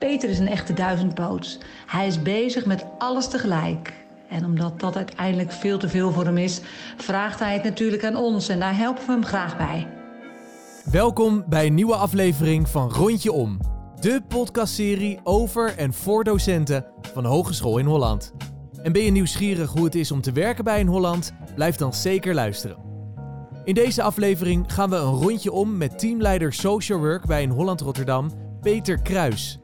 Peter is een echte duizendpoots. Hij is bezig met alles tegelijk. En omdat dat uiteindelijk veel te veel voor hem is, vraagt hij het natuurlijk aan ons en daar helpen we hem graag bij. Welkom bij een nieuwe aflevering van Rondje Om, de podcastserie over en voor docenten van Hogeschool in Holland. En ben je nieuwsgierig hoe het is om te werken bij in Holland? Blijf dan zeker luisteren. In deze aflevering gaan we een rondje om met teamleider Social Work bij in Holland Rotterdam, Peter Kruis.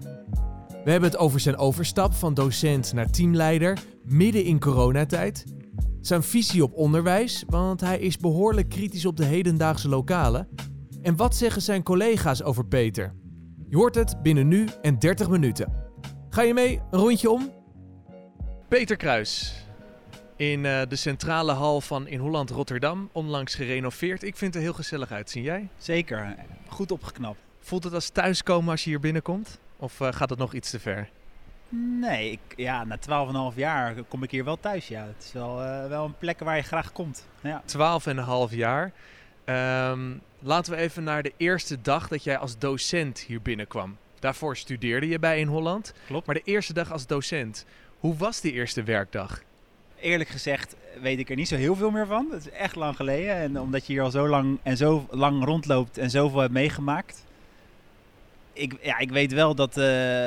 We hebben het over zijn overstap van docent naar teamleider midden in coronatijd. Zijn visie op onderwijs, want hij is behoorlijk kritisch op de hedendaagse lokalen. En wat zeggen zijn collega's over Peter? Je hoort het binnen nu en 30 minuten. Ga je mee een rondje om? Peter Kruis. In uh, de centrale hal van In Holland Rotterdam, onlangs gerenoveerd. Ik vind het er heel gezellig uitzien. Jij? Zeker, goed opgeknapt. Voelt het als thuiskomen als je hier binnenkomt? Of uh, gaat het nog iets te ver? Nee, ik, ja, na 12,5 jaar kom ik hier wel thuis. Ja. Het is wel, uh, wel een plek waar je graag komt. Ja. 12,5 jaar. Um, laten we even naar de eerste dag dat jij als docent hier binnenkwam. Daarvoor studeerde je bij In Holland. Klopt. Maar de eerste dag als docent, hoe was die eerste werkdag? Eerlijk gezegd weet ik er niet zo heel veel meer van. Het is echt lang geleden. En omdat je hier al zo lang en zo lang rondloopt en zoveel hebt meegemaakt. Ik, ja, ik weet wel dat, uh,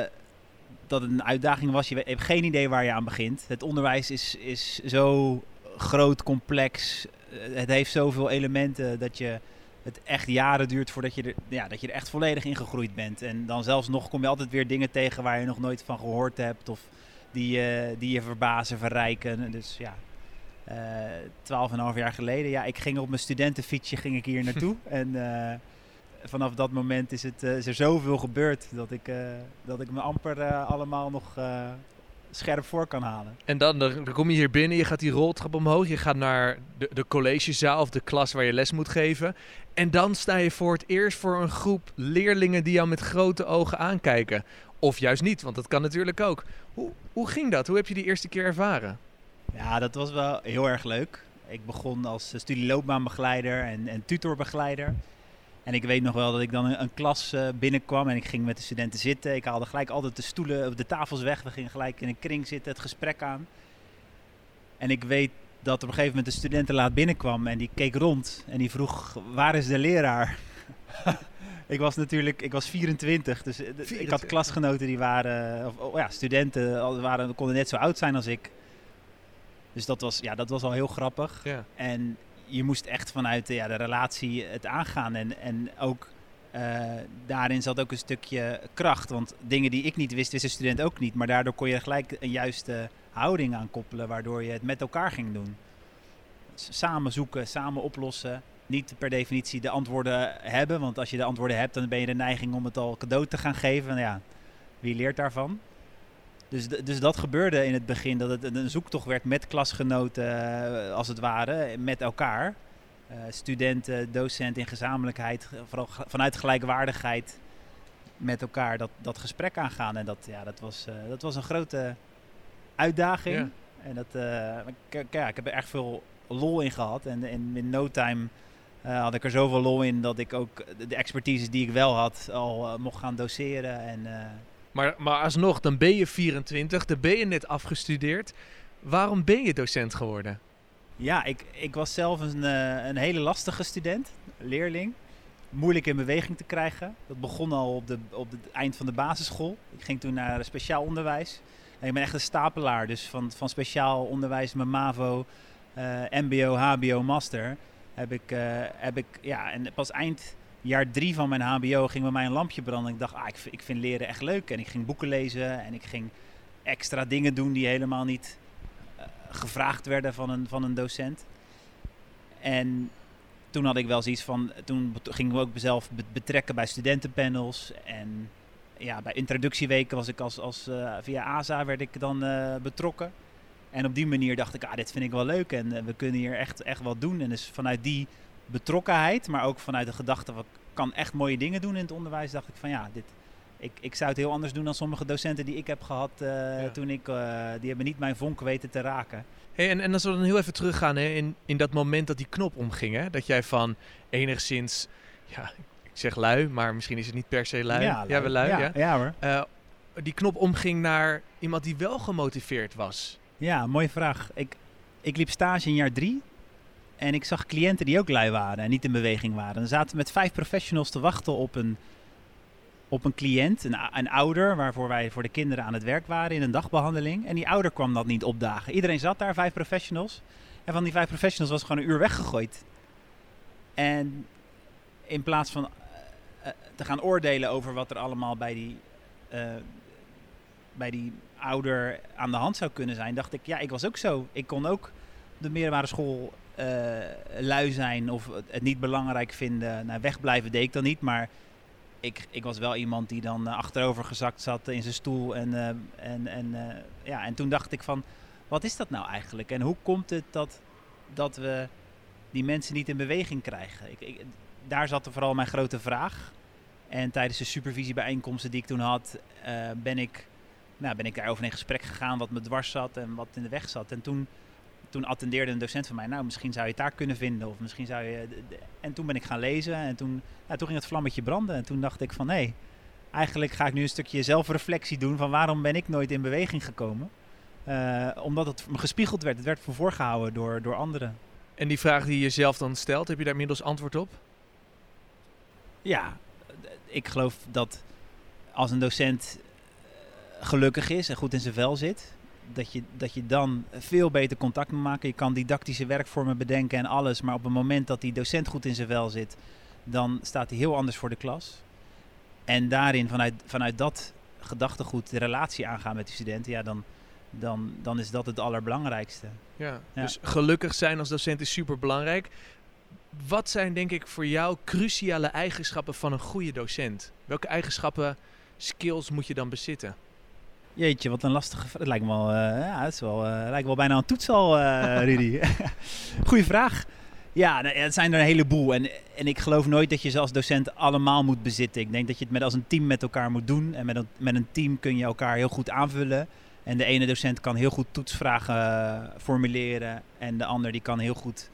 dat het een uitdaging was. Je hebt geen idee waar je aan begint. Het onderwijs is, is zo groot, complex. Het heeft zoveel elementen dat je het echt jaren duurt voordat je, er, ja, dat je er echt volledig in gegroeid bent. En dan zelfs nog kom je altijd weer dingen tegen waar je nog nooit van gehoord hebt. Of die, uh, die je verbazen, verrijken. Dus ja, twaalf uh, en half jaar geleden. Ja, ik ging op mijn studentenfietsje ging ik hier naartoe. en uh, vanaf dat moment is, het, is er zoveel gebeurd dat ik, dat ik me amper allemaal nog scherp voor kan halen. En dan, dan kom je hier binnen, je gaat die roltrap omhoog, je gaat naar de, de collegezaal of de klas waar je les moet geven. En dan sta je voor het eerst voor een groep leerlingen die jou met grote ogen aankijken. Of juist niet, want dat kan natuurlijk ook. Hoe, hoe ging dat? Hoe heb je die eerste keer ervaren? Ja, dat was wel heel erg leuk. Ik begon als studieloopbaanbegeleider en, en tutorbegeleider. En ik weet nog wel dat ik dan een, een klas uh, binnenkwam en ik ging met de studenten zitten. Ik haalde gelijk altijd de stoelen of de tafels weg. We gingen gelijk in een kring zitten, het gesprek aan. En ik weet dat op een gegeven moment de studentenlaat binnenkwam en die keek rond en die vroeg, waar is de leraar? ik was natuurlijk, ik was 24, dus 24. ik had klasgenoten die waren, of oh ja, studenten waren, konden net zo oud zijn als ik. Dus dat was, ja, dat was al heel grappig. Ja. En je moest echt vanuit ja, de relatie het aangaan. En, en ook uh, daarin zat ook een stukje kracht. Want dingen die ik niet wist, wist de student ook niet. Maar daardoor kon je gelijk een juiste houding aan koppelen, waardoor je het met elkaar ging doen. Samen zoeken, samen oplossen. Niet per definitie de antwoorden hebben. Want als je de antwoorden hebt, dan ben je de neiging om het al cadeau te gaan geven. Nou ja, wie leert daarvan? Dus, dus dat gebeurde in het begin, dat het een zoektocht werd met klasgenoten, uh, als het ware, met elkaar. Uh, studenten, docenten in gezamenlijkheid, vooral vanuit gelijkwaardigheid met elkaar dat, dat gesprek aangaan. En dat, ja, dat, was, uh, dat was een grote uitdaging. Ja. En dat, ik, ja, ik heb er echt veel lol in gehad. En, en in no time had ik er zoveel lol in dat ik ook de expertise die ik wel had al mocht gaan doseren. En, maar, maar alsnog, dan ben je 24, dan ben je net afgestudeerd. Waarom ben je docent geworden? Ja, ik, ik was zelf een, uh, een hele lastige student, leerling. Moeilijk in beweging te krijgen. Dat begon al op, de, op het eind van de basisschool. Ik ging toen naar speciaal onderwijs. En ik ben echt een stapelaar, dus van, van speciaal onderwijs, mijn MAVO, uh, MBO, HBO, Master. Heb ik, heb ik, ja, en pas eind jaar drie van mijn HBO ging bij mij een lampje branden. Ik dacht, ah, ik, ik vind leren echt leuk. En ik ging boeken lezen en ik ging extra dingen doen die helemaal niet uh, gevraagd werden van een, van een docent. En toen had ik wel zoiets van, toen gingen we ook mezelf betrekken bij studentenpanels. En ja, bij introductieweken was ik als, als uh, via ASA werd ik dan uh, betrokken. En op die manier dacht ik, ah, dit vind ik wel leuk en we kunnen hier echt, echt wat doen. En dus vanuit die betrokkenheid, maar ook vanuit de gedachte van ik kan echt mooie dingen doen in het onderwijs, dacht ik van ja, dit, ik, ik zou het heel anders doen dan sommige docenten die ik heb gehad uh, ja. toen ik, uh, die hebben niet mijn vonk weten te raken. Hey, en, en als we dan heel even teruggaan hè, in, in dat moment dat die knop omging, hè, dat jij van enigszins, ja, ik zeg lui, maar misschien is het niet per se lui. Ja, lui. ja we lui, ja. ja. ja hoor. Uh, die knop omging naar iemand die wel gemotiveerd was? Ja, mooie vraag. Ik, ik liep stage in jaar drie. En ik zag cliënten die ook lui waren en niet in beweging waren. Dan zaten met vijf professionals te wachten op een, op een cliënt, een, een ouder, waarvoor wij voor de kinderen aan het werk waren in een dagbehandeling. En die ouder kwam dat niet opdagen. Iedereen zat daar, vijf professionals. En van die vijf professionals was gewoon een uur weggegooid. En in plaats van uh, te gaan oordelen over wat er allemaal bij die, uh, bij die ouder aan de hand zou kunnen zijn, dacht ik, ja, ik was ook zo. Ik kon ook de middelbare school lui zijn of het niet belangrijk vinden. Nou, wegblijven deed ik dan niet, maar ik, ik was wel iemand die dan uh, achterover gezakt zat in zijn stoel. En, uh, en, en, ja, en toen dacht ik van, wat is dat nou eigenlijk? En hoe komt het dat, dat we die mensen niet in beweging krijgen? Ik, daar zat er vooral mijn grote vraag. En tijdens de supervisiebijeenkomsten die ik toen had, ben, ik, nou, ben ik daarover in gesprek gegaan wat me dwars zat en wat in de weg zat. En toen toen attendeerde een docent van mij, nou misschien zou je het daar kunnen vinden. Of misschien zou je. En toen ben ik gaan lezen en toen, ja, toen ging het vlammetje branden. En toen dacht ik van hé, hey, eigenlijk ga ik nu een stukje zelfreflectie doen van waarom ben ik nooit in beweging gekomen. Uh, omdat het me gespiegeld werd. Het werd voor voorgehouden door, door anderen. En die vraag die je zelf dan stelt, heb je daar inmiddels antwoord op? Ja, ik geloof dat als een docent gelukkig is en goed in zijn vel zit, dat je, dat je dan veel beter contact moet maken. Je kan didactische werkvormen bedenken en alles. Maar op het moment dat die docent goed in zijn vel zit, dan staat hij heel anders voor de klas. En daarin, vanuit, vanuit dat gedachtegoed, de relatie aangaan met die studenten, ja, dan, dan, dan is dat het allerbelangrijkste. Ja, ja. dus gelukkig zijn als docent is super belangrijk. Wat zijn denk ik voor jou cruciale eigenschappen van een goede docent? Welke eigenschappen, skills moet je dan bezitten? Jeetje, wat een lastige vraag. Het lijkt me wel, uh, ja, het is wel, uh, lijkt wel bijna een toets al, uh, Rudy. Goeie vraag. Ja, het zijn er een heleboel. En, en ik geloof nooit dat je ze als docent allemaal moet bezitten. Ik denk dat je het met, als een team met elkaar moet doen. En met een, met een team kun je elkaar heel goed aanvullen. En de ene docent kan heel goed toetsvragen formuleren. En de ander die kan heel goed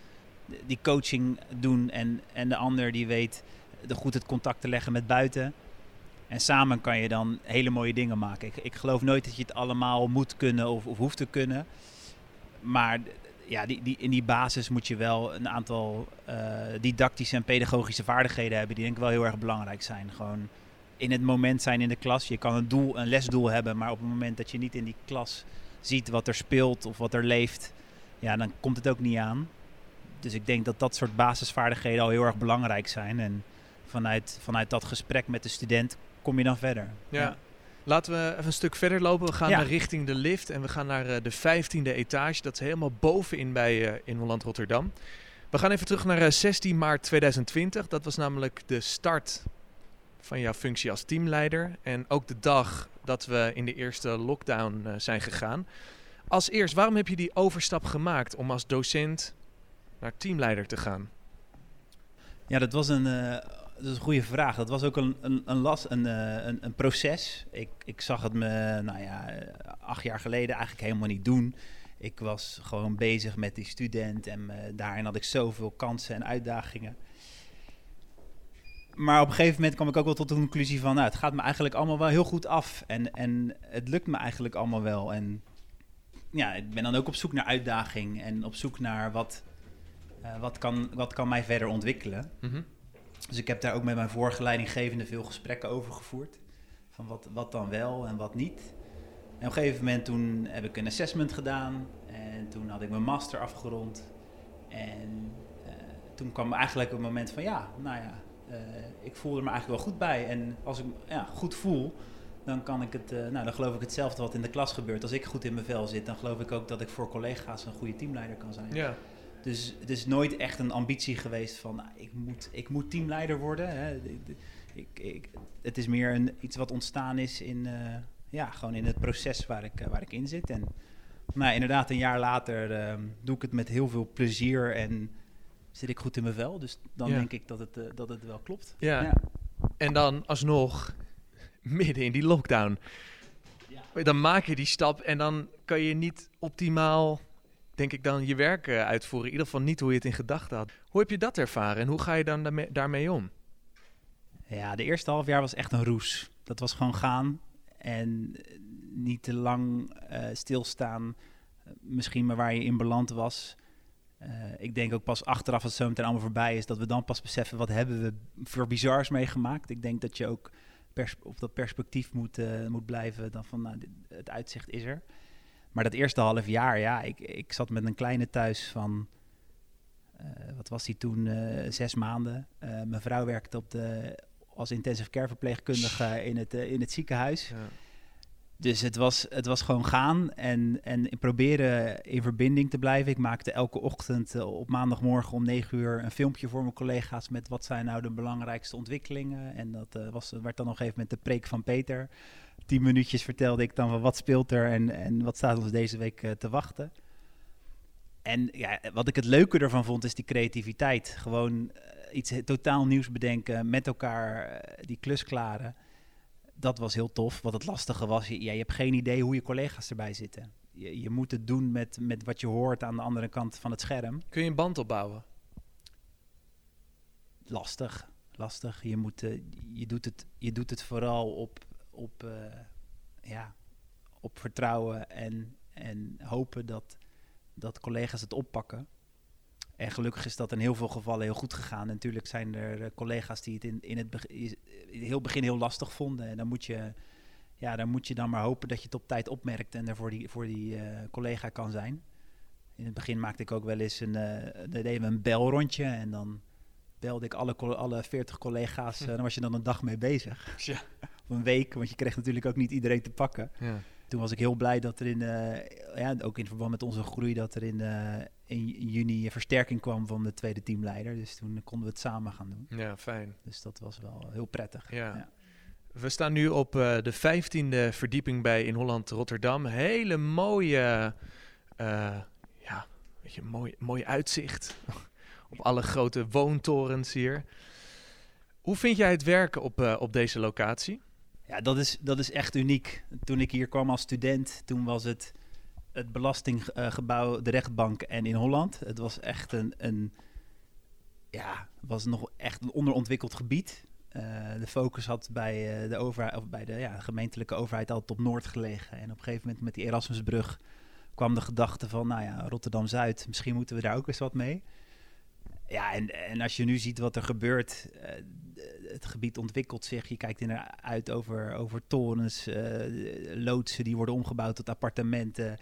die coaching doen. En, en de ander die weet goed het contact te leggen met buiten. En samen kan je dan hele mooie dingen maken. Ik, ik geloof nooit dat je het allemaal moet kunnen of, of hoeft te kunnen. Maar ja, die, die, in die basis moet je wel een aantal uh, didactische en pedagogische vaardigheden hebben. Die denk ik wel heel erg belangrijk zijn. Gewoon in het moment zijn in de klas. Je kan een doel, een lesdoel hebben, maar op het moment dat je niet in die klas ziet wat er speelt of wat er leeft, ja, dan komt het ook niet aan. Dus ik denk dat dat soort basisvaardigheden al heel erg belangrijk zijn. En vanuit, vanuit dat gesprek met de student kom je dan verder. Ja. ja. Laten we even een stuk verder lopen. We gaan naar richting de lift en we gaan naar uh, de 15e etage. Dat is helemaal bovenin bij uh, in Holland Rotterdam. We gaan even terug naar uh, 16 maart 2020. Dat was namelijk de start van jouw functie als teamleider. En ook de dag dat we in de eerste lockdown zijn gegaan. Als eerst, waarom heb je die overstap gemaakt om als docent naar teamleider te gaan? Ja, dat was een dat is een goede vraag. Dat was ook een, een, een, las, een, eh, een, een proces. Ik, ik zag het me, nou ja, acht jaar geleden eigenlijk helemaal niet doen. Ik was gewoon bezig met die student en uh, daarin had ik zoveel kansen en uitdagingen. Maar op een gegeven moment kwam ik ook wel tot de conclusie van, nou, het gaat me eigenlijk allemaal wel heel goed af. En, en het lukt me eigenlijk allemaal wel. En ja, ik ben dan ook op zoek naar uitdaging en op zoek naar wat, uh, wat, kan, wat kan mij verder ontwikkelen. Mm dus ik heb daar ook met mijn vorige leidinggevende veel gesprekken over gevoerd. Van wat, wat dan wel en wat niet. En op een gegeven moment toen heb ik een assessment gedaan. En toen had ik mijn master afgerond. En uh, toen kwam eigenlijk een moment van ja, nou ja, uh, ik voelde me eigenlijk wel goed bij. En als ik ja, goed voel, dan kan ik het, uh, nou dan geloof ik hetzelfde wat in de klas gebeurt. Als ik goed in mijn vel zit, dan geloof ik ook dat ik voor collega's een goede teamleider kan zijn. Ja. Dus het is nooit echt een ambitie geweest van nou, ik, moet, ik moet teamleider worden. Hè. Ik, ik, het is meer een, iets wat ontstaan is in, uh, ja, gewoon in het proces waar ik, uh, waar ik in zit. En nou, inderdaad, een jaar later uh, doe ik het met heel veel plezier en zit ik goed in mijn vel. Dus dan ja. denk ik dat het, dat het wel klopt. Ja. ja. En dan alsnog midden in die lockdown. Ja. Dan maak je die stap en dan kan je niet optimaal denk ik dan je werk uh, uitvoeren. In ieder geval niet hoe je het in gedachten had. Hoe heb je dat ervaren en hoe ga je dan daarmee, om? Ja, de eerste half jaar was echt een roes. Dat was gewoon gaan. En niet te lang eh, stilstaan, misschien maar waar je in beland was. Ik denk ook pas achteraf als het zo meteen allemaal voorbij is, dat we dan pas beseffen wat hebben we voor bizars meegemaakt. Ik denk dat je ook op dat perspectief moet, moet blijven dan van nou, dit, het uitzicht is er. Maar dat eerste half jaar, ja, ik, ik zat met een kleine thuis van, uh, wat was die toen, zes maanden. mijn vrouw werkte op de, als intensive care verpleegkundige in het, in het ziekenhuis. Ja. Dus het was, het was gewoon gaan en, en proberen in verbinding te blijven. Ik maakte elke ochtend eh, op maandagmorgen om 9 uur een filmpje voor mijn collega's met wat zijn nou de belangrijkste ontwikkelingen. En dat uh, was, werd dan nog even met de preek van Peter. Tien minuutjes vertelde ik dan van wat speelt er en, en wat staat ons deze week uh, te wachten. En ja, wat ik het leuke ervan vond is die creativiteit. Gewoon iets totaal nieuws bedenken, met elkaar die klus klaren dat was heel tof. Wat het lastige was, je, ja, je hebt geen idee hoe je collega's erbij zitten. Je, je moet het doen met, met wat je hoort aan de andere kant van het scherm. Kun je een band opbouwen? Lastig, lastig. Je, moet, uh, je, doet, het, je doet het vooral op, op, uh, ja, op vertrouwen en, en hopen dat, dat collega's het oppakken. En gelukkig is dat in heel veel gevallen heel goed gegaan. natuurlijk zijn er eh, collega's die het in, in het begin, heel begin heel lastig vonden. En dan moet je, ja, dan moet je dan maar hopen dat je het op tijd opmerkt en er voor die, voor die uh, collega kan zijn. In het begin maakte ik ook wel eens een, uh, deden we een belrondje en dan belde ik alle, alle 40 collega's. Uh, daar was je dan een dag mee bezig. Ja. of een week, want je kreeg natuurlijk ook niet iedereen te pakken. Ja. Toen was ik heel blij dat er in, ja, ook in verband met onze groei, dat er in, in juni versterking kwam van de tweede teamleider. Dus toen konden we het samen gaan doen. Ja, fijn. Dus dat was wel heel prettig. Ja. We staan nu op uh, de vijftiende verdieping bij in Holland Rotterdam. Hele mooie, uh, ja, weet je, mooi, mooi uitzicht op alle grote woontorens hier. Hoe vind jij het werken op, uh, op deze locatie? Ja, dat is, dat is echt uniek. Toen ik hier kwam als student, toen was het het belastinggebouw, de rechtbank en in Holland. Het was echt een, een ja, was nog echt een onderontwikkeld gebied. Uh, de focus had bij, uh, de, overheid, of bij de ja, gemeentelijke overheid altijd op Noord gelegen. En op een gegeven moment met die Erasmusbrug kwam de gedachte van, nou ja, Rotterdam-Zuid, misschien moeten we daar ook eens wat mee. Ja, en, en als je nu ziet wat er gebeurt, het gebied ontwikkelt zich. Je kijkt uit over, over torens, loodsen die worden omgebouwd tot appartementen.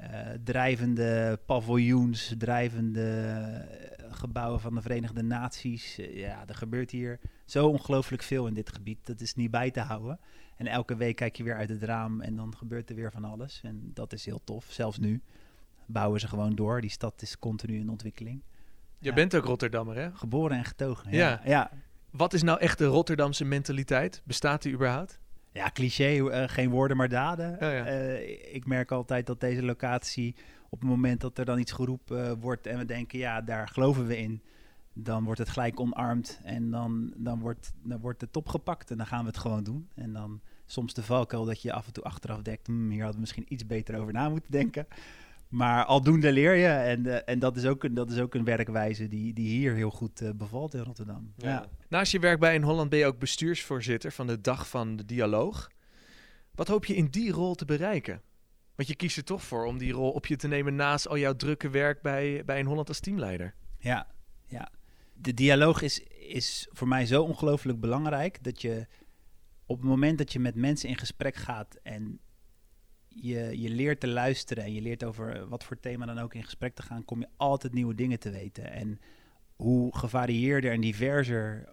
Uh, drijvende paviljoens, drijvende eh, gebouwen van de Verenigde Naties. Uh, ja, er gebeurt hier zo ongelooflijk veel in dit gebied. Dat is niet bij te houden. En elke week kijk je weer uit het raam en dan gebeurt er weer van alles. En dat is heel tof. Zelfs nu bouwen ze gewoon door. Die stad is continu in ontwikkeling. Je bent ook Rotterdammer, hè? Geboren en getogen. Ja. ja. ja. Wat is nou echt de Rotterdamse mentaliteit? Bestaat die überhaupt? Ja, cliché, uh, geen woorden maar daden. Oh, ja. uh, ik merk altijd dat deze locatie, op het moment dat er dan iets geroepen uh, wordt en we denken, ja, daar geloven we in, dan wordt het gelijk omarmd en dan, dan, wordt, dan wordt de top gepakt en dan gaan we het gewoon doen. En dan soms de valkuil dat je af en toe achteraf denkt, hm, hier hadden we misschien iets beter over na moeten denken. Maar aldoende leer je. En, uh, en dat, is ook een, dat is ook een werkwijze die, die hier heel goed uh, bevalt in Rotterdam. Ja. ja. Naast je werk bij in Holland ben je ook bestuursvoorzitter van de Dag van de Dialoog. Wat hoop je in die rol te bereiken? Want je kiest er toch voor om die rol op je te nemen naast al jouw drukke werk bij, bij in Holland als teamleider. Ja, ja. De dialoog is, is voor mij zo ongelooflijk belangrijk dat je op het moment dat je met mensen in gesprek gaat en je, je leert te luisteren en je leert over wat voor thema dan ook in gesprek te gaan, kom je altijd nieuwe dingen te weten. En hoe gevarieerder en diverser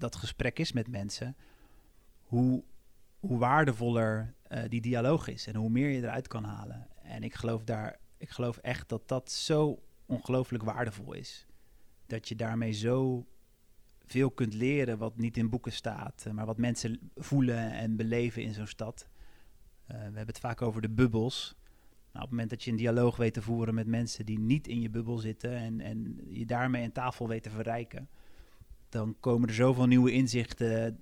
dat gesprek is met mensen, hoe, hoe waardevoller uh, die dialoog is en hoe meer je eruit kan halen. En ik geloof daar, ik geloof echt dat dat zo ongelooflijk waardevol is. Dat je daarmee zo veel kunt leren wat niet in boeken staat, maar wat mensen voelen en beleven in zo'n stad. Uh, we hebben het vaak over de bubbels. Nou, op het moment dat je een dialoog weet te voeren met mensen die niet in je bubbel zitten en, en je daarmee een tafel weet te verrijken, dan komen er zoveel nieuwe inzichten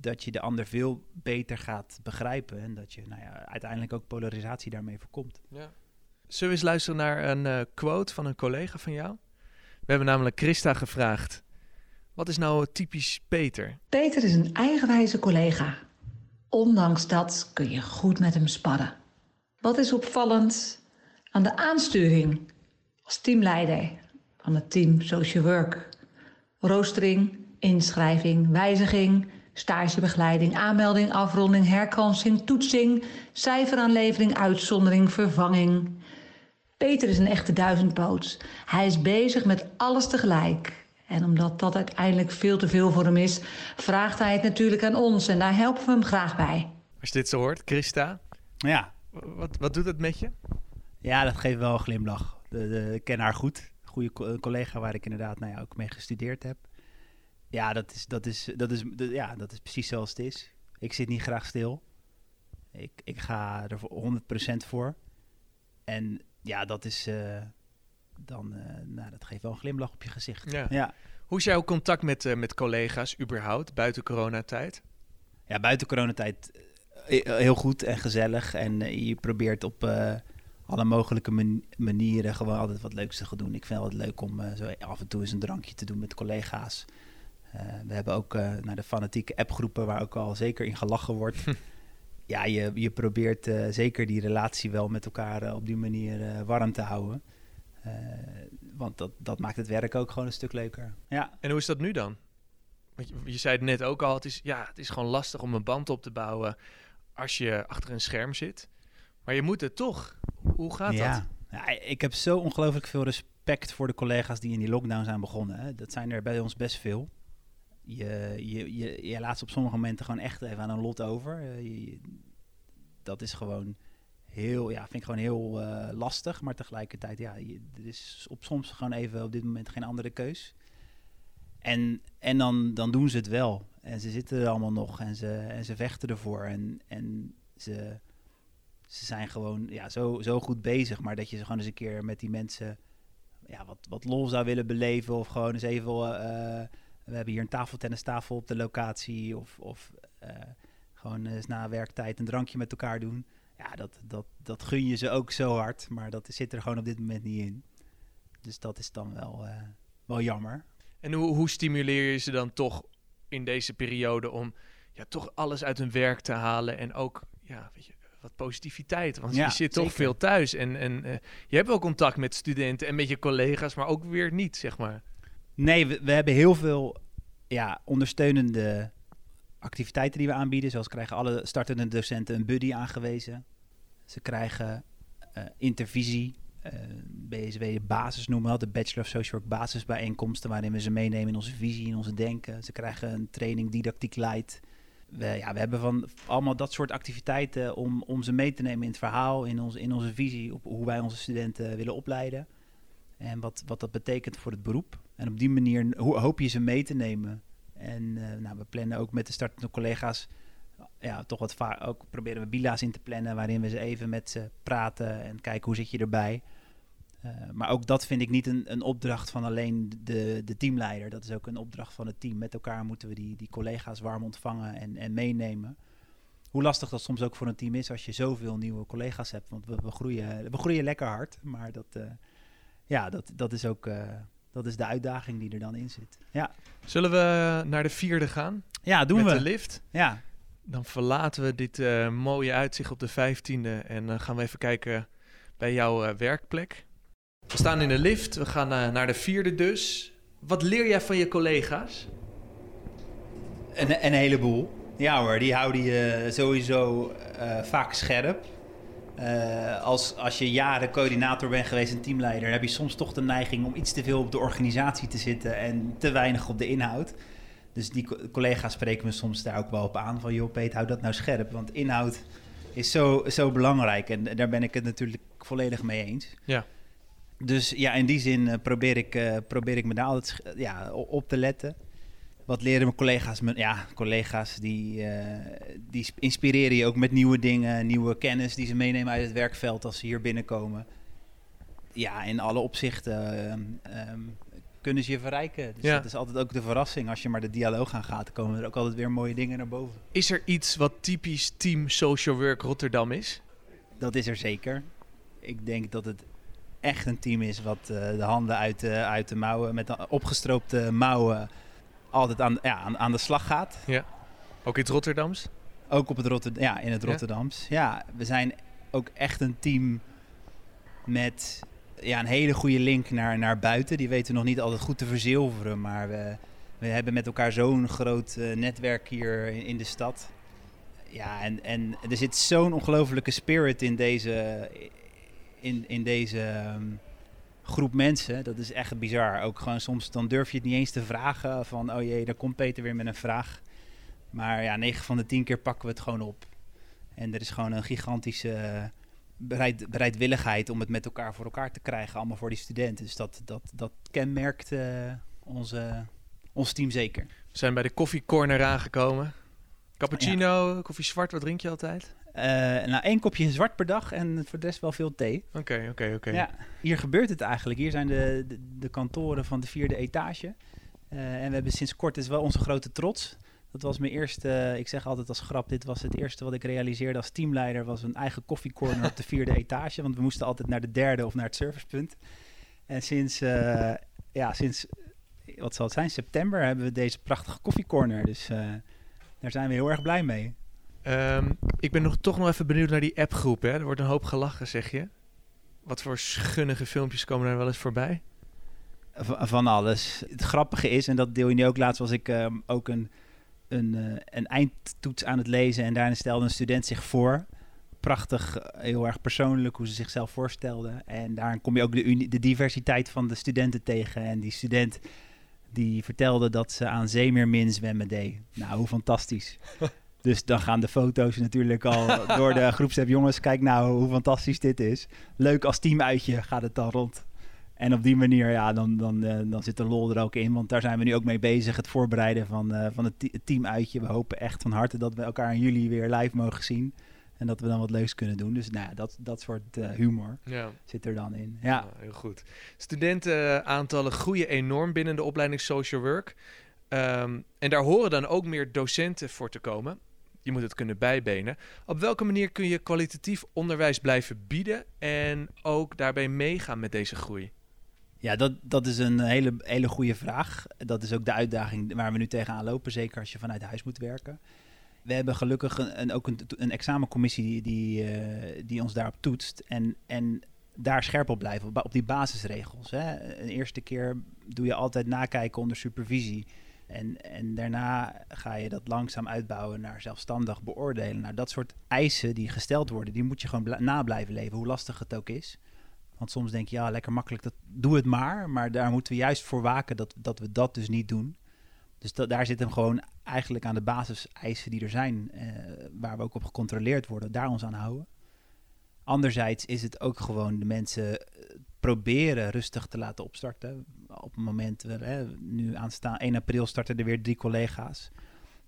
dat je de ander veel beter gaat begrijpen en dat je nou ja, uiteindelijk ook polarisatie daarmee voorkomt. Ja. Zullen we eens luisteren naar een uh, quote van een collega van jou? We hebben namelijk Christa gevraagd. Wat is nou typisch Peter? Peter is een eigenwijze collega Ondanks dat kun je goed met hem sparren. Wat is opvallend aan de aansturing als teamleider van het team Social Work? Roostering, inschrijving, wijziging, stagebegeleiding, aanmelding, afronding, herkansing, toetsing, cijferaanlevering, uitzondering, vervanging. Peter is een echte duizendpoot. Hij is bezig met alles tegelijk. En omdat dat uiteindelijk veel te veel voor hem is, vraagt hij het natuurlijk aan ons. En daar helpen we hem graag bij. Als je dit zo hoort, Christa, Ja, wat, wat doet het met je? ja dat geeft wel een glimlach. De, de, ik ken haar goed. Goede co- collega waar ik inderdaad nou ja, ook mee gestudeerd heb. Ja, dat is, dat, is, dat, is, ja, dat is precies zoals het is. Ik zit niet graag stil. Ik, ik ga er voor 100% voor. En ja, dat is... eh, dan, eh, nou, dat geeft wel een glimlach op je gezicht. Ja. Ja, Hoe is jouw contact met, eh, met collega's überhaupt buiten coronatijd? ja buiten coronatijd eh, heel goed en gezellig. En eh, je probeert op eh, alle mogelijke man- manieren gewoon altijd wat leuks te gaan doen. Ik vind het leuk om eh, zo af en toe eens een drankje te doen met collega's. Eh, we hebben ook eh, naar de fanatieke appgroepen waar ook al zeker in gelachen wordt. ja, je, je probeert zeker die relatie wel met elkaar op die manier warm te houden. Want dat, dat maakt het werk ook gewoon een stuk leuker. Ja, En hoe is dat nu dan? Want je, je zei het net ook al, het is, ja, het is gewoon lastig om een band op te bouwen als je achter een scherm zit. Maar je moet het toch. Hoe gaat ja. dat? Ja, ik heb zo ongelooflijk veel respect voor de collega's die in die lockdown zijn begonnen. Hè. Dat zijn er bij ons best veel. Je, je, je, je laat ze op sommige momenten gewoon echt even aan een lot over. Eh, je- je- dat is gewoon heel, ja, vind ik gewoon heel eh, lastig. Maar tegelijkertijd, ja, je, er is op soms gewoon even op dit moment geen andere keus. En, en dan, dan doen ze het wel. En ze zitten er allemaal nog en ze, en ze vechten ervoor. En, en ze, ze zijn gewoon ja, zo, zo goed bezig. Maar dat je ze gewoon eens een keer met die mensen ja, wat, wat lol zou willen beleven. Of gewoon eens even. eh, we hebben hier een tafeltennistafel op de locatie. Of, of eh, gewoon eens na werktijd een drankje met elkaar doen. Ja, dat, dat, dat gun je ze ook zo hard. Maar dat zit er gewoon op dit moment niet in. Dus dat is dan wel, eh, wel jammer. En hoe, hoe stimuleer je ze dan toch in deze periode om ja, toch alles uit hun werk te halen en ook ja, weet je, wat positiviteit? Want Ja, je zit toch veel thuis en, en eh, je hebt wel contact met studenten en met je collega's, maar ook weer niet, zeg maar. Nee, we, we hebben heel veel ja, ondersteunende activiteiten die we aanbieden. Zoals krijgen alle startende docenten een buddy aangewezen. Ze krijgen eh, intervisie, eh, BSW basis noemen we dat, de Bachelor of Social Work basisbijeenkomsten, waarin we ze meenemen in onze visie, in onze denken. Ze krijgen een training didactiek light. We, ja, we hebben van allemaal dat soort activiteiten om, om ze mee te nemen in het verhaal, in, onze in onze visie, op hoe wij onze studenten willen opleiden. En wat, wat dat betekent voor het beroep. En op die manier ho- hoop je ze mee te nemen. En eh, nou, we plannen ook met de startende collega's. Ja, toch wat vaak ook proberen we bila's in te plannen. Waarin we ze even met ze praten en kijken hoe zit je erbij. Eh, maar ook dat vind ik niet een, een opdracht van alleen de, de teamleider. Dat is ook een opdracht van het team. Met elkaar moeten we die, die collega's warm ontvangen en, en meenemen. Hoe lastig dat soms ook voor een team is als je zoveel nieuwe collega's hebt. Want we, we, groeien, we groeien lekker hard. Maar dat, eh, ja, dat, dat is ook eh, dat is de uitdaging die er dan in zit. Ja, Zullen we naar de vierde gaan? ja doen met we. de lift? Ja, Dan verlaten we dit mooie uitzicht op de 15e en dan gaan we even kijken bij jouw werkplek. We staan in de lift, we gaan eh, naar de vierde dus. Wat leer jij van je collega's? een, een heleboel. Ja hoor, die houden je sowieso eh, vaak scherp. Eh, als, als je jaren coördinator bent geweest en teamleider, heb je soms toch de neiging om iets te veel op de organisatie te zitten en te weinig op de inhoud. Dus die co- collega's spreken me soms daar ook wel op aan van, joh Peet, hou dat nou scherp, want inhoud is zo, zo belangrijk en daar ben ik het natuurlijk volledig mee eens. Ja. Dus ja, in die zin eh, probeer, ik, eh, probeer ik me daar altijd sch- ja, op te letten. Wat leren mijn collega's? Mijn, ja, collega's die, eh, die sp- inspireren je ook met nieuwe dingen, nieuwe kennis die ze meenemen uit het werkveld als ze hier binnenkomen. Ja, in alle opzichten ehm, ehm, kunnen ze je verrijken. Dus Ja. dat is altijd ook de verrassing. Als je maar de dialoog aan gaat, komen er ook altijd weer mooie dingen naar boven. Is er iets wat typisch Team Social Work Rotterdam is? Dat is er zeker. Ik denk dat het echt een team is wat eh, de handen uit de, uit de mouwen, met opgestroopte mouwen, altijd aan, ja, aan, aan de slag gaat. Ook iets Rotterdams? Ook op het Rotterdam, ja, in het Ja? Rotterdams. Ja, we zijn ook echt een team met ja, een hele goede link naar, naar buiten. Die weten we nog niet altijd goed te verzilveren, maar we, we hebben met elkaar zo'n groot eh, netwerk hier in, in de stad. Ja, en, en er zit zo'n ongelofelijke spirit in deze, in, in deze ehm, groep mensen. Dat is echt bizar. Ook gewoon soms dan durf je het niet eens te vragen van, oh jee, daar komt Peter weer met een vraag. Maar ja, 9 van de 10 keer pakken we het gewoon op. En er is gewoon een gigantische bereid, bereidwilligheid om het met elkaar voor elkaar te krijgen, allemaal voor die studenten. Dus dat, dat, dat kenmerkt eh, onze, ons team zeker. We zijn bij de koffiecorner aangekomen. Cappuccino, koffie zwart, wat drink je altijd? Eh, nou, één kopje zwart per dag en voor de rest wel veel thee. Oké, oké, oké. Ja, hier gebeurt het eigenlijk. Hier zijn de, de, de kantoren van de vierde etage. Eh, en we hebben sinds kort, is wel onze grote trots. Dat was mijn eerste, ik zeg altijd als grap, dit was het eerste wat ik realiseerde als teamleider, was een eigen koffiecorner op de vierde etage. Want we moesten altijd naar de derde of naar het servicepunt. En sinds, eh, ja, sinds, wat zal het zijn, september hebben we deze prachtige koffiecorner. Dus eh, daar zijn we heel erg blij mee. Ehm, ik ben nog, toch nog even benieuwd naar die appgroep. Er wordt een hoop gelachen, zeg je. Wat voor schunnige filmpjes komen daar wel eens voorbij? Van alles. Het grappige is, en dat deel je nu ook laatst, was ik ehm, ook een, een, eh, een eindtoets aan het lezen en daarin stelde een student zich voor. Prachtig, eh, heel erg persoonlijk hoe ze zichzelf voorstelden. En daarin kom je ook de diversiteit van de studenten tegen. En die student die vertelde dat ze aan zeemeermin zwemmen deed. Nou, hoe fantastisch. Dus dan gaan de foto's natuurlijk al door de groepsapp. Jongens, kijk nou hoe fantastisch dit is. Leuk als teamuitje gaat het dan rond. En op die manier, ja, dan, dan, eh, dan zit de lol er ook in. Want daar zijn we nu ook mee bezig. Het voorbereiden van, eh, van het, te- het teamuitje. We hopen echt van harte dat we elkaar in juli weer live mogen zien. En dat we dan wat leuks kunnen doen. Dus nou ja, dat, dat soort eh, humor Ja. zit er dan in. Ja. Heel goed. Studentenaantallen groeien enorm binnen de opleiding Social Work. Ehm, en daar horen dan ook meer docenten voor te komen. Je moet het kunnen bijbenen. Op welke manier kun je kwalitatief onderwijs blijven bieden en ook daarbij meegaan met deze groei? Ja, dat, dat is een hele, hele goede vraag. Dat is ook de uitdaging waar we nu tegenaan lopen, zeker als je vanuit huis moet werken. We hebben gelukkig een, ook een, een examencommissie die, die, eh, die ons daarop toetst. En, en daar scherp op blijven, op, op die basisregels. Hè. Een eerste keer doe je altijd nakijken onder supervisie. En, en daarna ga je dat langzaam uitbouwen naar zelfstandig beoordelen. Nou, dat soort eisen die gesteld worden, die moet je gewoon na blijven leven, hoe lastig het ook is. Want soms denk je, ja, lekker makkelijk, dat, doe het maar. Maar daar moeten we juist voor waken dat, dat we dat dus niet doen. Dus daar zit hem gewoon eigenlijk aan de basiseisen die er zijn, eh, waar we ook op gecontroleerd worden, daar ons aan houden. Anderzijds is het ook gewoon de mensen eh, proberen rustig te laten opstarten. Op het moment, eh, hè, nu aanstaan 1 april starten er weer drie collega's.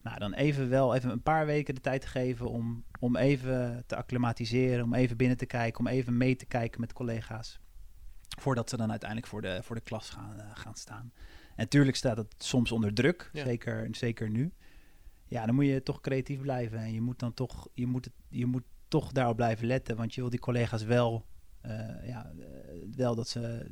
Nou, dan even wel even een paar weken de tijd te geven om, om even te acclimatiseren, om even binnen te kijken, om even mee te kijken met collega's. Voordat ze dan uiteindelijk voor de, voor de klas gaan, eh, gaan staan. En natuurlijk staat het soms onder druk, Ja. zeker, zeker nu. Ja, dan moet je toch creatief blijven. En je moet dan toch, je moet het, je moet toch daarop blijven letten. Want je wil die collega's wel, ja, eh, wel dat ze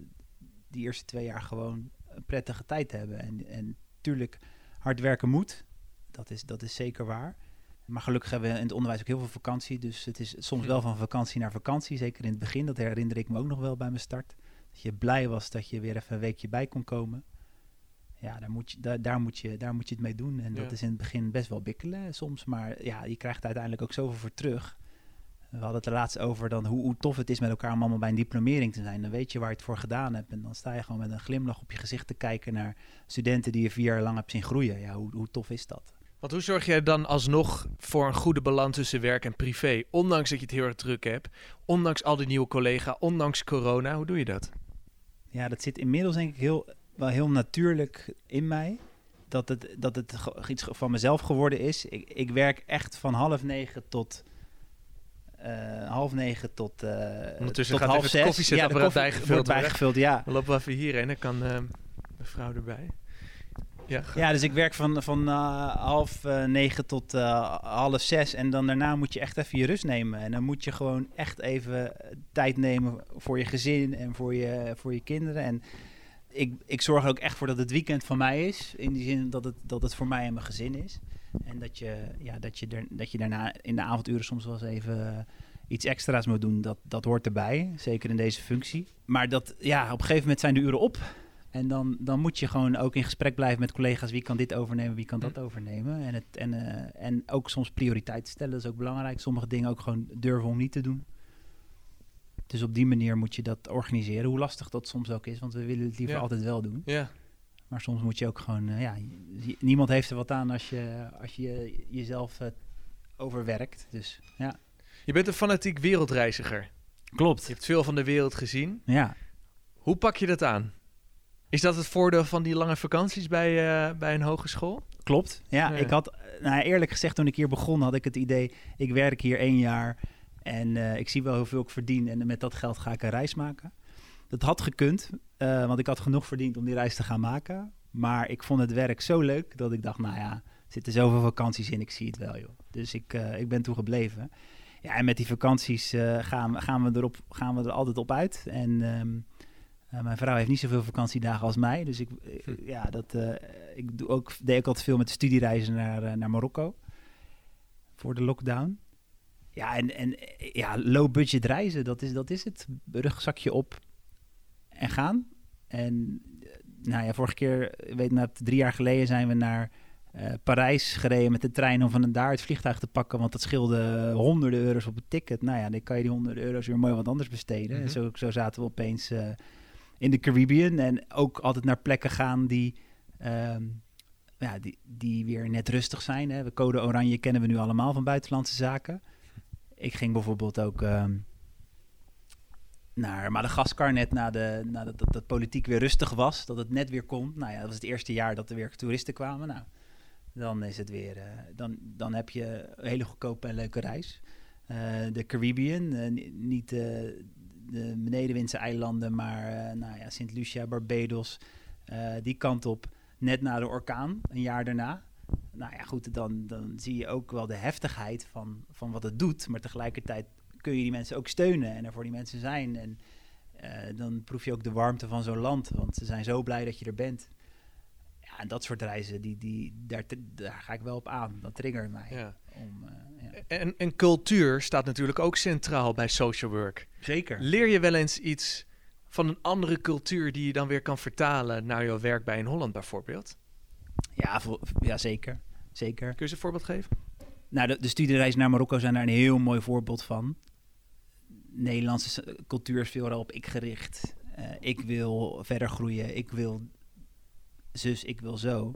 die eerste twee jaar gewoon een prettige tijd hebben. En, en tuurlijk, hard werken moet. Dat is, dat is zeker waar. Maar gelukkig hebben we in het onderwijs ook heel veel vakantie. Dus het is soms wel van vakantie naar vakantie. Zeker in het begin. Dat herinner ik me ook nog wel bij mijn start. Dat je blij was dat je weer even een weekje bij kon komen. Ja, daar moet je, daar, daar moet je, daar moet je het mee doen. En dat is in het begin best wel bikkelen soms. Maar ja, je krijgt uiteindelijk ook zoveel voor terug. We hadden het er laatst over dan hoe, hoe tof het is met elkaar om allemaal bij een diplomering te zijn. Dan weet je waar je het voor gedaan hebt. En dan sta je gewoon met een glimlach op je gezicht te kijken naar studenten die je vier jaar lang hebt zien groeien. Ja, hoe, hoe tof is dat? Want hoe zorg jij dan alsnog voor een goede balans tussen werk en privé? Ondanks dat je het heel erg druk hebt, ondanks al die nieuwe collega, ondanks corona, hoe doe je dat? Ja, dat zit inmiddels denk ik heel, wel heel natuurlijk in mij. Dat het, dat het iets van mezelf geworden is. Ik, ik werk echt van half negen tot eh, half negen tot, eh Ondertussen tot gaat half even het zes. koffiezetapparaat de koffie bijgevuld wordt bijgevuld, ja. Dan lopen we even hierheen, dan kan eh, mevrouw erbij. Ja, Ja, dus ik werk van, van half negen tot eh, half zes. En dan daarna moet je echt even je rust nemen. En dan moet je gewoon echt even tijd nemen voor je gezin en voor je, voor je kinderen. En ik, ik zorg er ook echt voor dat het weekend van mij is. In die zin dat het, dat het voor mij en mijn gezin is. En dat je, ja, dat, je er, dat je daarna in de avonduren soms wel eens even eh, iets extra's moet doen. Dat, dat hoort erbij, zeker in deze functie. Maar dat, ja, op een gegeven moment zijn de uren op. En dan, dan moet je gewoon ook in gesprek blijven met collega's. Wie kan dit overnemen, wie kan dat Hm. overnemen. En, het, en, eh, en ook soms prioriteiten stellen, dat is ook belangrijk. Sommige dingen ook gewoon durven om niet te doen. Dus op die manier moet je dat organiseren. Hoe lastig dat soms ook is, want we willen het liever Ja. altijd wel doen. Ja. Maar soms moet je ook gewoon, eh, ja, je- niemand heeft er wat aan als je, als je jezelf eh, overwerkt. Dus ja, Je bent een fanatiek wereldreiziger. Je klopt. hebt veel van de wereld gezien. Ja, Hoe pak je dat aan? Is dat het voordeel van die lange vakanties bij, eh, bij een hogeschool? klopt. Ja, Ja. ik had, nou, eerlijk gezegd, toen ik hier begon, had ik het idee, ik werk hier één jaar en ik zie wel hoeveel ik verdien en met dat geld ga ik een reis maken. Dat had gekund, eh, want ik had genoeg verdiend om die reis te gaan maken. Maar ik vond het werk zo leuk dat ik dacht, nou ja, er zitten zoveel vakanties in, ik zie het wel joh. Dus ik, eh, ik ben toen gebleven. Ja, en met die vakanties eh, gaan, we- gaan, we erop, gaan we er altijd op uit. En ehm, eh, mijn vrouw heeft niet zoveel vakantiedagen als mij. Dus ik, Hm. ja, dat, ik doe ook, deed ook altijd veel met studiereizen naar, naar Marokko. Voor de lockdown. Ja, en, en ja, low budget reizen, dat is, dat is het. Rugzakje op en gaan. En eh, nou ja, vorige keer, weet net, drie jaar geleden zijn we naar eh, Parijs gereden met de trein om van daar het vliegtuig te pakken. Want dat scheelde honderden euro's op het ticket. Nou ja, dan kan je die honderden euro's weer mooi wat anders besteden. Mhm. En zo, zo zaten we opeens eh, in de Caribbean. En ook altijd naar plekken gaan die, ehm, ja, die, die weer net rustig zijn. Hè. De code oranje kennen we nu allemaal van buitenlandse zaken. Ik ging bijvoorbeeld ook ehm, naar Madagaskar net na de, nadat dat, dat politiek weer rustig was. Dat het net weer kon. Nou ja, dat was het eerste jaar dat er weer toeristen kwamen. Nou, dan is het weer... eh, dan, dan heb je een hele goedkope en leuke reis. Eh, de Caribbean, eh, ni- niet de benedenwindse eilanden, maar nou ja, Sint Lucia, Barbados, die kant op. Net na de orkaan, een jaar daarna. Nou ja, goed, dan, dan zie je ook wel de heftigheid van, van wat het doet. Maar tegelijkertijd kun je die mensen ook steunen en er voor die mensen zijn. En eh, dan proef je ook de warmte van zo'n land, want ze zijn zo blij dat je er bent. Ja, en dat soort reizen, die, die, daar, daar ga ik wel op aan. Dat triggert mij. Ja. Om, eh, ja. En, en cultuur staat natuurlijk ook centraal bij social work. Zeker. Leer je wel eens iets van een andere cultuur die je dan weer kan vertalen naar jouw werk bij in Holland bijvoorbeeld? Ja, ja zeker. zeker. Kun je eens een voorbeeld geven? Nou, de, de studiereis naar Marokko zijn daar een heel mooi voorbeeld van. Nederlandse cultuur is veelal op ik gericht. Eh, ik wil verder groeien. Ik wil zus, ik wil zo.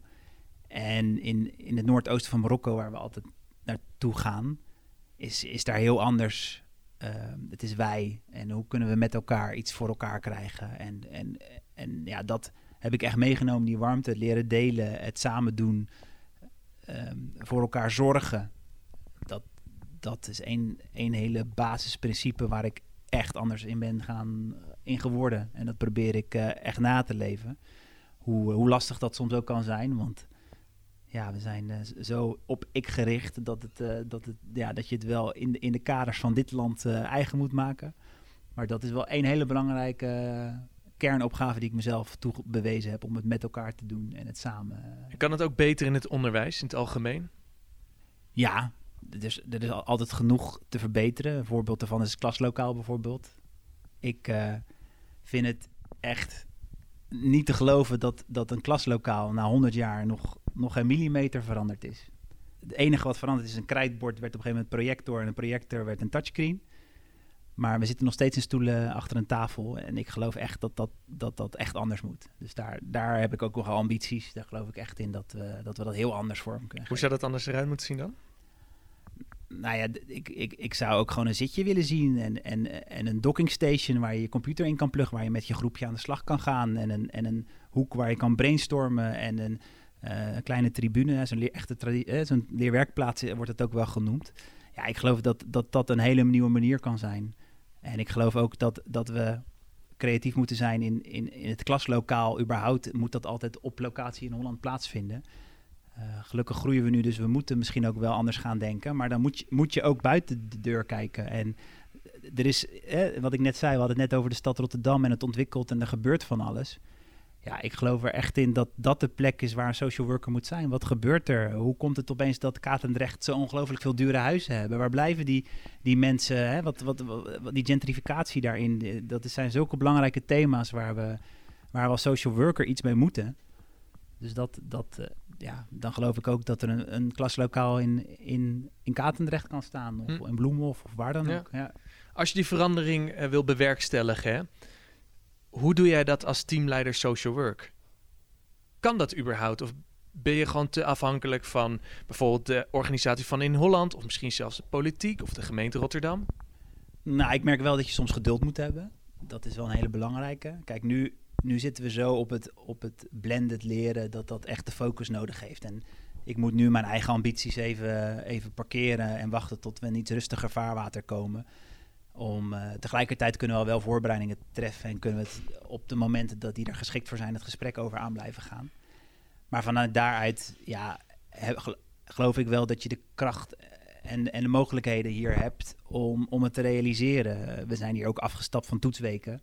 En in, in het noordoosten van Marokko, waar we altijd naartoe gaan, is, is daar heel anders. Eh, het is wij. En hoe kunnen we met elkaar iets voor elkaar krijgen? En, en, en ja, dat heb ik echt meegenomen. Die warmte, het leren delen, het samen doen. ehm, voor elkaar zorgen. Dat, is één, één hele basisprincipe waar ik echt anders in ben gaan in geworden. En dat probeer ik eh, echt na te leven. Hoe, hoe lastig dat soms ook kan zijn. Want ja, we zijn eh, zo op ik gericht dat, het, eh, dat, het, ja, dat je het wel in de, in de kaders van dit land eh, eigen moet maken. Maar dat is wel één hele belangrijke eh, kernopgave die ik mezelf toebewezen heb om het met elkaar te doen en het samen. eh, Kan het ook beter in het onderwijs in het algemeen? Ja, er is, er is al- altijd genoeg te verbeteren. Een voorbeeld daarvan is het klaslokaal bijvoorbeeld. Ik eh, vind het echt niet te geloven dat, dat een klaslokaal na 100 jaar nog, nog geen millimeter veranderd is. Het enige wat veranderd is, een krijtbord werd op een gegeven moment projector en een projector werd een touchscreen. Maar we zitten nog steeds in stoelen achter een tafel. En ik geloof echt dat dat, dat, dat echt anders moet. Dus daar, daar heb ik ook nog ambities. Daar geloof ik echt in dat we dat, we dat heel anders vorm kunnen Hoe zou dat anders eruit moeten zien dan? Nou ja, ik, ik, ik zou ook gewoon een zitje willen zien en, en, en een docking station waar je je computer in kan pluggen, waar je met je groepje aan de slag kan gaan en een, en een hoek waar je kan brainstormen en een eh, kleine tribune, zo'n echte eh, zo'n leerwerkplaats eh, wordt het ook wel genoemd. Ja, ik geloof dat dat, dat een hele nieuwe manier kan zijn. En ik geloof ook dat, dat we creatief moeten zijn in, in, in het klaslokaal. Überhaupt moet dat altijd op locatie in Holland plaatsvinden. Eh, gelukkig groeien we nu, dus we moeten misschien ook wel anders gaan denken. Maar dan moet je, moet je ook buiten de deur kijken. En er is, eh, wat ik net zei, we hadden het net over de stad Rotterdam en het ontwikkelt en er gebeurt van alles. ja, ik geloof er echt in dat dat de plek is waar een social worker moet zijn. Wat gebeurt er? Hoe komt het opeens dat Katendrecht zo ongelooflijk veel dure huizen hebben? Waar blijven die, die mensen? Hè? Wat, wat, wat, die gentrificatie daarin, eh, dat zijn zulke belangrijke thema's waar we, waar als social worker iets mee moeten. Dus dat, dat, ja, dan geloof ik ook dat er een, een klaslokaal in, in, in Katendrecht kan staan. Of hm. in Bloemhof of waar dan ook. Ja. Als je die verandering uh, wil bewerkstelligen, hè? Hoe doe jij dat als teamleider social work? Kan dat überhaupt? Of ben je gewoon te afhankelijk van bijvoorbeeld de organisatie van in Holland, of misschien zelfs de politiek of de gemeente Rotterdam? Nou, ik merk wel dat je soms geduld moet hebben. Dat is wel een hele belangrijke. Kijk, nu, nu zitten we zo op het, op het blended leren dat dat echt de focus nodig heeft. En ik moet nu mijn eigen ambities even, even parkeren en wachten tot we in iets rustiger vaarwater komen. Om, uh, tegelijkertijd kunnen we wel voorbereidingen treffen en kunnen we het op de momenten dat die er geschikt voor zijn, het gesprek over aan blijven gaan. Maar vanuit daaruit, ja, geloof ik wel dat je de kracht en, en de mogelijkheden hier hebt om, om het te realiseren. We zijn hier ook afgestapt van toetsweken.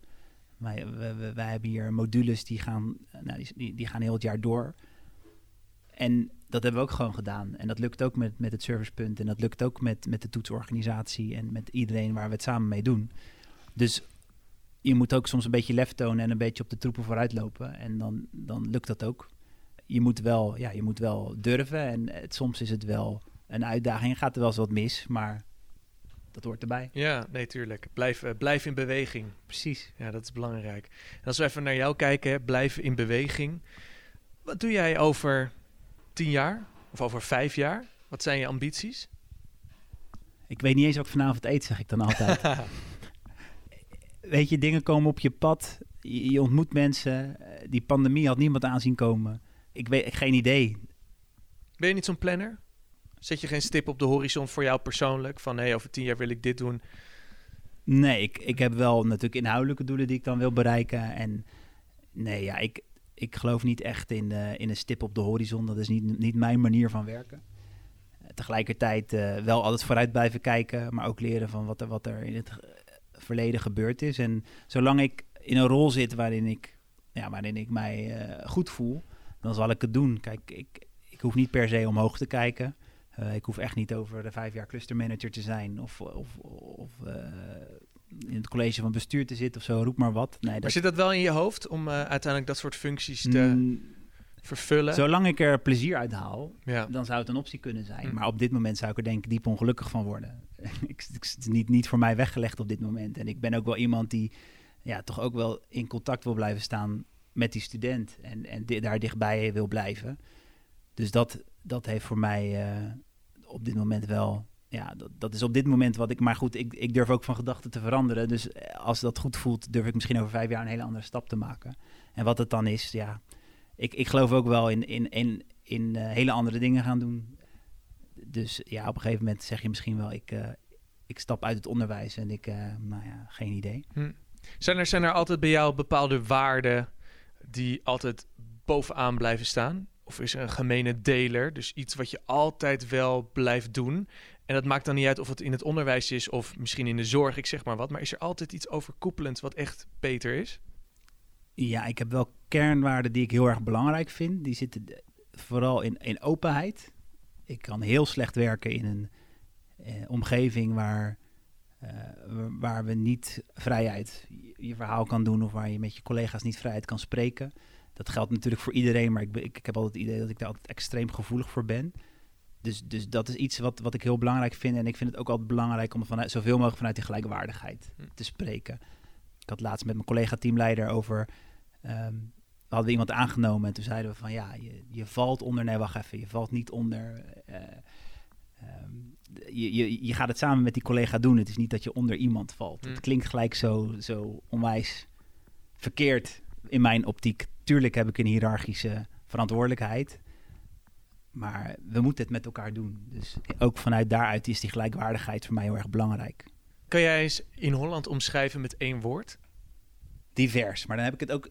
Wij, wij hebben hier modules die gaan, nou, die, die gaan heel het jaar door. En dat hebben we ook gewoon gedaan. En dat lukt ook met, met het servicepunt. En dat lukt ook met, met de toetsorganisatie en met iedereen waar we het samen mee doen. Dus je moet ook soms een beetje lef tonen en een beetje op de troepen vooruit lopen. En dan, dan lukt dat ook. Je moet wel, ja, je moet wel durven. En het, soms is het wel een uitdaging. Gaat er wel eens wat mis, maar dat hoort erbij. Ja, nee, tuurlijk. Blijf, uh, blijf in beweging. Precies. Ja, dat is belangrijk. En als we even naar jou kijken, blijf in beweging. Wat doe jij over tien jaar? Of over vijf jaar? Wat zijn je ambities? Ik weet niet eens wat ik vanavond eet, zeg ik dan altijd. weet je, dingen komen op je pad. Je, ontmoet mensen. Die pandemie had niemand aanzien komen. Ik weet geen idee. Ben je niet zo'n planner? Zet je geen stip op de horizon voor jou persoonlijk? Van hé, hey, over tien jaar wil ik dit doen. Nee, ik, ik heb wel natuurlijk inhoudelijke doelen die ik dan wil bereiken. En nee, ja, ik, ik geloof niet echt in, in een stip op de horizon. Dat is niet, niet mijn manier van werken. tegelijkertijd uh, wel altijd vooruit blijven kijken, maar ook leren van wat er, wat er in het verleden gebeurd is. En zolang ik in een rol zit waarin ik, ja, waarin ik mij uh, goed voel, dan zal ik het doen. Kijk, ik, ik hoef niet per se omhoog te kijken. Ik hoef echt niet over de vijf jaar clustermanager te zijn of, of, of in het college van bestuur te zitten of zo, roep maar wat. Nee, maar zit dat wel in je hoofd om uh, uiteindelijk dat soort functies te mm, vervullen? Zolang ik er plezier uit haal, ja. dan zou het een optie kunnen zijn. Mm. Maar op dit moment zou ik er denk ik diep ongelukkig van worden. ik, het is niet, niet voor mij weggelegd op dit moment. En ik ben ook wel iemand die ja, toch ook wel in contact wil blijven staan met die student. En, en daar dichtbij wil blijven. Dus dat, dat heeft voor mij op dit moment wel ja, dat, is op dit moment wat ik. Maar goed, ik, ik durf ook van gedachten te veranderen. Dus eh, als dat goed voelt, durf ik misschien over vijf jaar een hele andere stap te maken. En wat het dan is, ja. Ik, ik geloof ook wel in, in, in, in uh, hele andere dingen gaan doen. Dus ja, op een gegeven moment zeg je misschien wel, ik, uh, ik stap uit het onderwijs en ik, uh, nou ja, geen idee. Hm. Zijn, er, zijn er altijd bij jou bepaalde waarden die altijd bovenaan blijven staan? Of is er een gemene deler, dus iets wat je altijd wel blijft doen en dat maakt dan niet uit of het in het onderwijs is of misschien in de zorg, ik zeg maar wat. Maar is er altijd iets overkoepelends wat echt beter is? Ja, ik heb wel kernwaarden die ik heel erg belangrijk vind. Die zitten vooral in, in openheid. Ik kan heel slecht werken in een eh, omgeving waar, uh, waar we niet vrijheid je verhaal kan doen of waar je met je collega's niet vrijheid kan spreken. Dat geldt natuurlijk voor iedereen, maar ik, ik, ik heb altijd het idee dat ik daar altijd extreem gevoelig voor ben dus, dus dat is iets wat, wat ik heel belangrijk vind. En ik vind het ook altijd belangrijk om vanuit, zoveel mogelijk vanuit die gelijkwaardigheid hm. te spreken. Ik had laatst met mijn collega teamleider over. Um, we hadden iemand aangenomen en toen zeiden we van ja, je, je valt onder. Nee, wacht even, je valt niet onder. Uh, um, je, je, je gaat het samen met die collega doen. Het is niet dat je onder iemand valt. Het hm. klinkt gelijk zo, zo onwijs verkeerd in mijn optiek. Tuurlijk heb ik een hiërarchische verantwoordelijkheid. Maar we moeten het met elkaar doen. Dus ook vanuit daaruit is die gelijkwaardigheid voor mij heel erg belangrijk. Kan jij eens in Holland omschrijven met één woord? Divers. Maar dan heb ik het ook.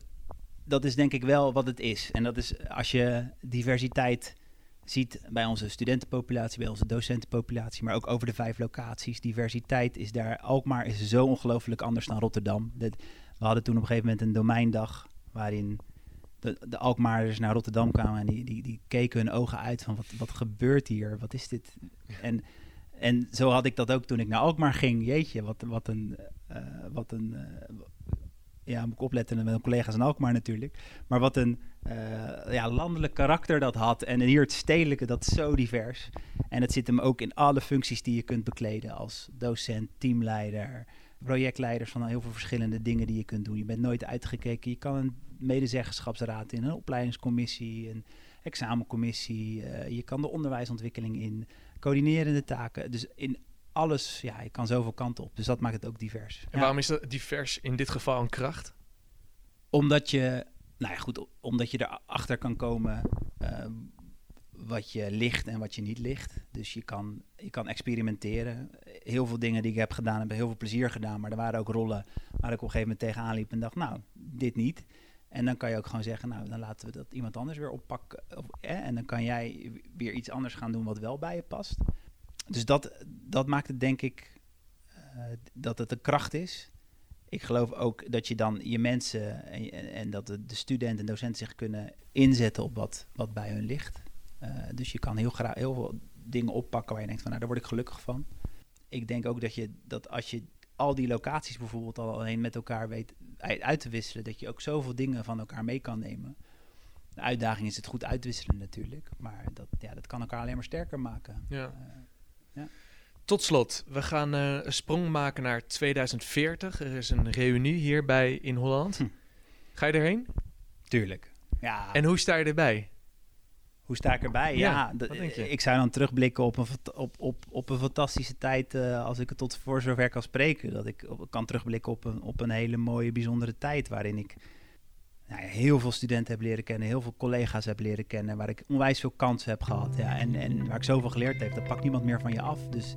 Dat is denk ik wel wat het is. En dat is als je diversiteit ziet bij onze studentenpopulatie, bij onze docentenpopulatie, maar ook over de vijf locaties. Diversiteit is daar. Alkmaar is zo ongelooflijk anders dan Rotterdam. we hadden toen op een gegeven moment een domeindag waarin de, de Alkmaarders naar Rotterdam kwamen en die, die, die keken hun ogen uit van wat, wat gebeurt hier? Wat is dit? En, en zo had ik dat ook toen ik naar Alkmaar ging. Jeetje, wat, wat een... eh, wat een eh, ja, moet ik opletten met mijn collega's in Alkmaar natuurlijk. Maar wat een eh, ja, landelijk karakter dat had. En hier het stedelijke, dat is zo divers. En het zit hem ook in alle functies die je kunt bekleden. Als docent, teamleider, projectleider van heel veel verschillende dingen die je kunt doen. Je bent nooit uitgekeken. Je kan een medezeggenschapsraad in, een opleidingscommissie, een examencommissie. eh, je kan de onderwijsontwikkeling in, coördinerende taken. Dus in alles, ja, je kan zoveel kanten op. Dus dat maakt het ook divers. En Ja. waarom is dat divers in dit geval een kracht? Omdat je, nou ja, goed, omdat je erachter kan komen eh, wat je ligt en wat je niet ligt. Dus je kan, je kan experimenteren. Heel veel dingen die ik heb gedaan, heb heel veel plezier gedaan. Maar er waren ook rollen waar ik op een gegeven moment tegenaan liep en dacht, nou, dit niet. En dan kan je ook gewoon zeggen, nou, dan laten we dat iemand anders weer oppakken. En dan kan jij weer iets anders gaan doen wat wel bij je past. Dus dat, dat maakt het denk ik eh, dat het een kracht is. Ik geloof ook dat je dan je mensen en, en, dat de, de studenten en docenten zich kunnen inzetten op wat, wat bij hun ligt. Eh, dus je kan heel, graag, heel veel dingen oppakken waar je denkt van nou, daar word ik gelukkig van. Ik denk ook dat je dat als je al die locaties bijvoorbeeld al alleen met elkaar weet uit te wisselen, dat je ook zoveel dingen van elkaar mee kan nemen. De uitdaging is het goed uitwisselen natuurlijk, maar dat, ja, dat kan elkaar alleen maar sterker maken. Ja. Eh, Tot slot, we gaan eh, een sprong maken naar 2040. Er is een reunie hierbij in Holland. Hm. Ga je erheen? tuurlijk. Ja. En hoe sta je erbij? Hoe sta ik erbij? Ja, ik zou dan terugblikken op een, op, op, op een fantastische tijd eh, als ik het tot voor zover kan spreken. Dat ik op- kan terugblikken op een, op een hele mooie, bijzondere tijd waarin ik nou ja, heel veel studenten heb leren kennen, heel veel collega's heb leren kennen, waar ik onwijs veel kansen heb gehad. Ja, en, en waar ik zoveel geleerd heb, dat pakt niemand meer van je af. Dus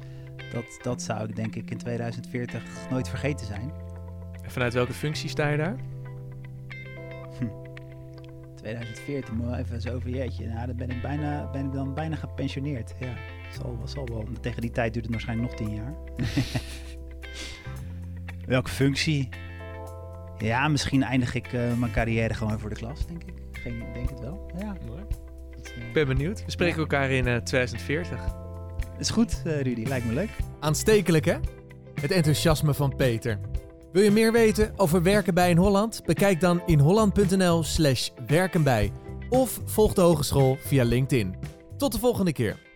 dat, dat zou ik denk ik in 2040 nooit vergeten zijn. En vanuit welke functie sta je daar? 2040, moet wel even zo over jeetje. Nou, dan ben ik, bijna, ben ik dan bijna gepensioneerd. Ja, zal, wel- zal wel. Tegen die tijd duurt het waarschijnlijk nog tien jaar. Welke functie? Ja, misschien eindig ik eh, mijn carrière gewoon voor de klas, denk ik. Geen, denk het wel. Ja, Mooi. dat, eh, Ik ben benieuwd. We spreken Ja. elkaar in eh, 2040. is goed, eh, Rudy. Lijkt me leuk. Aanstekelijk hè? Het enthousiasme van Peter. Wil je meer weten over werken bij in Holland? Bekijk dan inholland.nl slash werkenbij. Of volg de hogeschool via LinkedIn. Tot de volgende keer.